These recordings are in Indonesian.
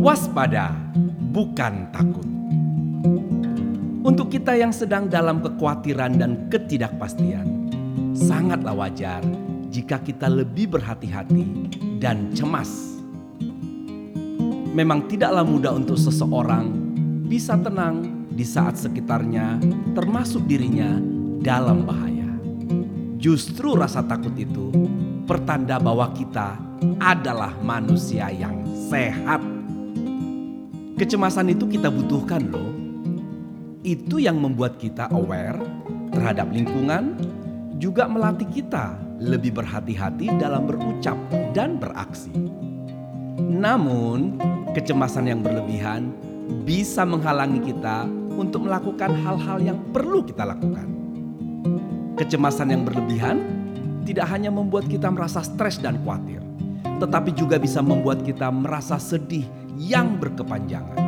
Waspada, bukan takut. Untuk kita yang sedang dalam kekhawatiran dan ketidakpastian, sangatlah wajar jika kita lebih berhati-hati dan cemas. Memang tidaklah mudah untuk seseorang bisa tenang di saat sekitarnya, termasuk dirinya, dalam bahaya. Justru rasa takut itu pertanda bahwa kita adalah manusia yang sehat. Kecemasan itu kita butuhkan, loh itu yang membuat kita aware terhadap lingkungan, juga melatih kita lebih berhati-hati dalam berucap dan beraksi. Namun, kecemasan yang berlebihan bisa menghalangi kita untuk melakukan hal-hal yang perlu kita lakukan. Kecemasan yang berlebihan tidak hanya membuat kita merasa stres dan khawatir, tetapi juga bisa membuat kita merasa sedih yang berkepanjangan.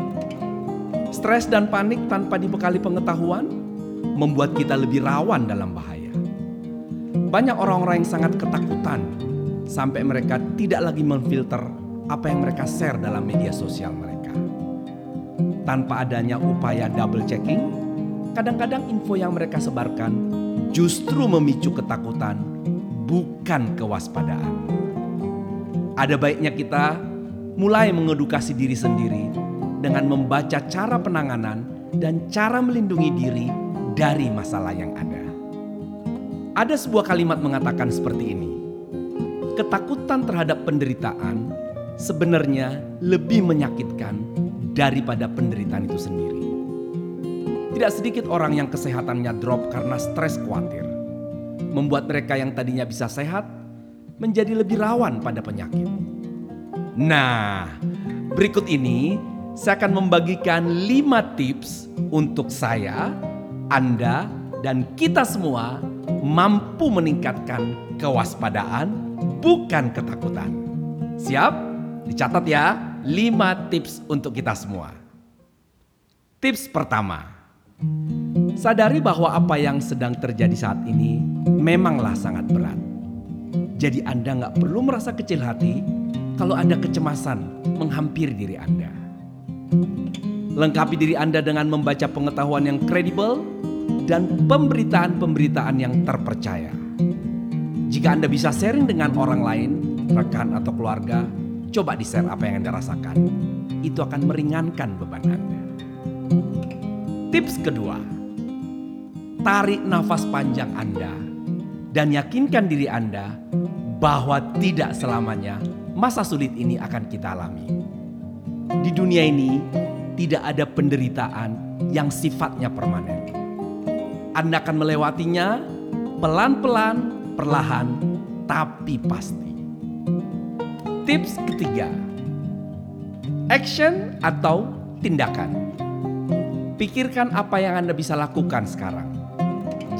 Stres dan panik tanpa dibekali pengetahuan membuat kita lebih rawan dalam bahaya. Banyak orang-orang yang sangat ketakutan sampai mereka tidak lagi memfilter apa yang mereka share dalam media sosial mereka. Tanpa adanya upaya double checking, kadang-kadang info yang mereka sebarkan justru memicu ketakutan, bukan kewaspadaan. Ada baiknya kita mulai mengedukasi diri sendiri dengan membaca cara penanganan dan cara melindungi diri dari masalah yang ada. Ada sebuah kalimat mengatakan seperti ini: "Ketakutan terhadap penderitaan sebenarnya lebih menyakitkan daripada penderitaan itu sendiri." Tidak sedikit orang yang kesehatannya drop karena stres khawatir, membuat mereka yang tadinya bisa sehat menjadi lebih rawan pada penyakit. Nah, berikut ini saya akan membagikan lima tips untuk saya, Anda, dan kita semua mampu meningkatkan kewaspadaan, bukan ketakutan. Siap? Dicatat ya, lima tips untuk kita semua. Tips pertama, sadari bahwa apa yang sedang terjadi saat ini memanglah sangat berat. Jadi Anda nggak perlu merasa kecil hati kalau ada kecemasan menghampiri diri Anda. Lengkapi diri Anda dengan membaca pengetahuan yang kredibel dan pemberitaan-pemberitaan yang terpercaya. Jika Anda bisa sharing dengan orang lain, rekan atau keluarga, coba di-share apa yang Anda rasakan. Itu akan meringankan beban Anda. Tips kedua, tarik nafas panjang Anda dan yakinkan diri Anda bahwa tidak selamanya masa sulit ini akan kita alami. Di dunia ini tidak ada penderitaan yang sifatnya permanen. Anda akan melewatinya pelan-pelan, perlahan, tapi pasti. Tips ketiga, action atau tindakan. Pikirkan apa yang Anda bisa lakukan sekarang.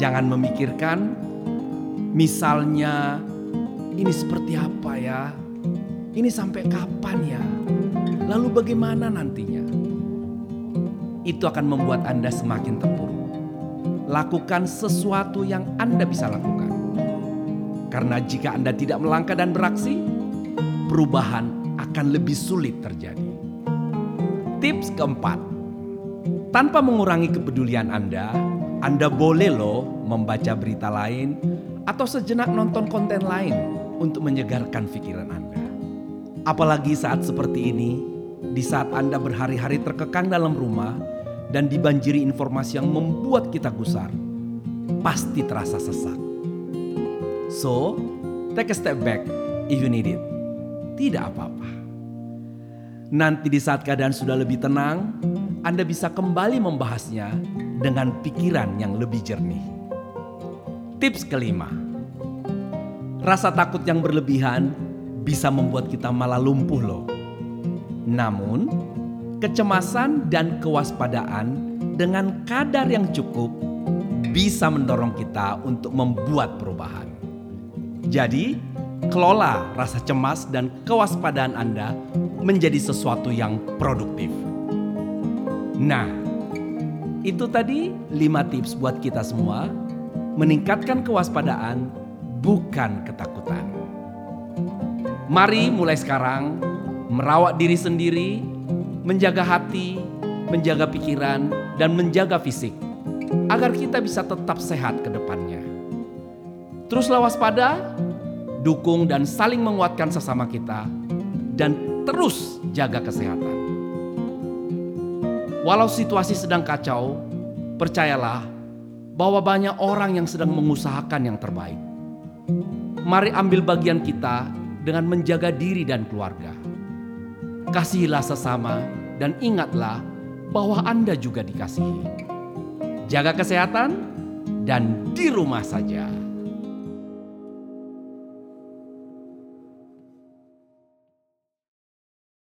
Jangan memikirkan, misalnya, ini seperti apa ya? Ini sampai kapan ya? Lalu bagaimana nantinya? Itu akan membuat Anda semakin terpuruk. Lakukan sesuatu yang Anda bisa lakukan. Karena jika Anda tidak melangkah dan beraksi, perubahan akan lebih sulit terjadi. Tips keempat, tanpa mengurangi kepedulian Anda, Anda boleh loh membaca berita lain atau sejenak nonton konten lain untuk menyegarkan pikiran Anda. Apalagi saat seperti ini, di saat Anda berhari-hari terkekang dalam rumah dan dibanjiri informasi yang membuat kita gusar, pasti terasa sesak. So, take a step back if you need it. Tidak apa-apa. Nanti di saat keadaan sudah lebih tenang, Anda bisa kembali membahasnya dengan pikiran yang lebih jernih. Tips kelima, rasa takut yang berlebihan bisa membuat kita malah lumpuh loh. Namun, kecemasan dan kewaspadaan dengan kadar yang cukup bisa mendorong kita untuk membuat perubahan. Jadi, kelola rasa cemas dan kewaspadaan Anda menjadi sesuatu yang produktif. Nah, itu tadi 5 tips buat kita semua meningkatkan kewaspadaan bukan ketakutan. Mari mulai sekarang merawat diri sendiri menjaga hati, menjaga pikiran, dan menjaga fisik agar kita bisa tetap sehat ke depannya. Teruslah waspada, dukung dan saling menguatkan sesama kita, dan terus jaga kesehatan. Walau situasi sedang kacau, percayalah bahwa banyak orang yang sedang mengusahakan yang terbaik. Mari ambil bagian kita dengan menjaga diri dan keluarga. Kasihilah sesama dan ingatlah bahwa Anda juga dikasihi. Jaga kesehatan dan di rumah saja.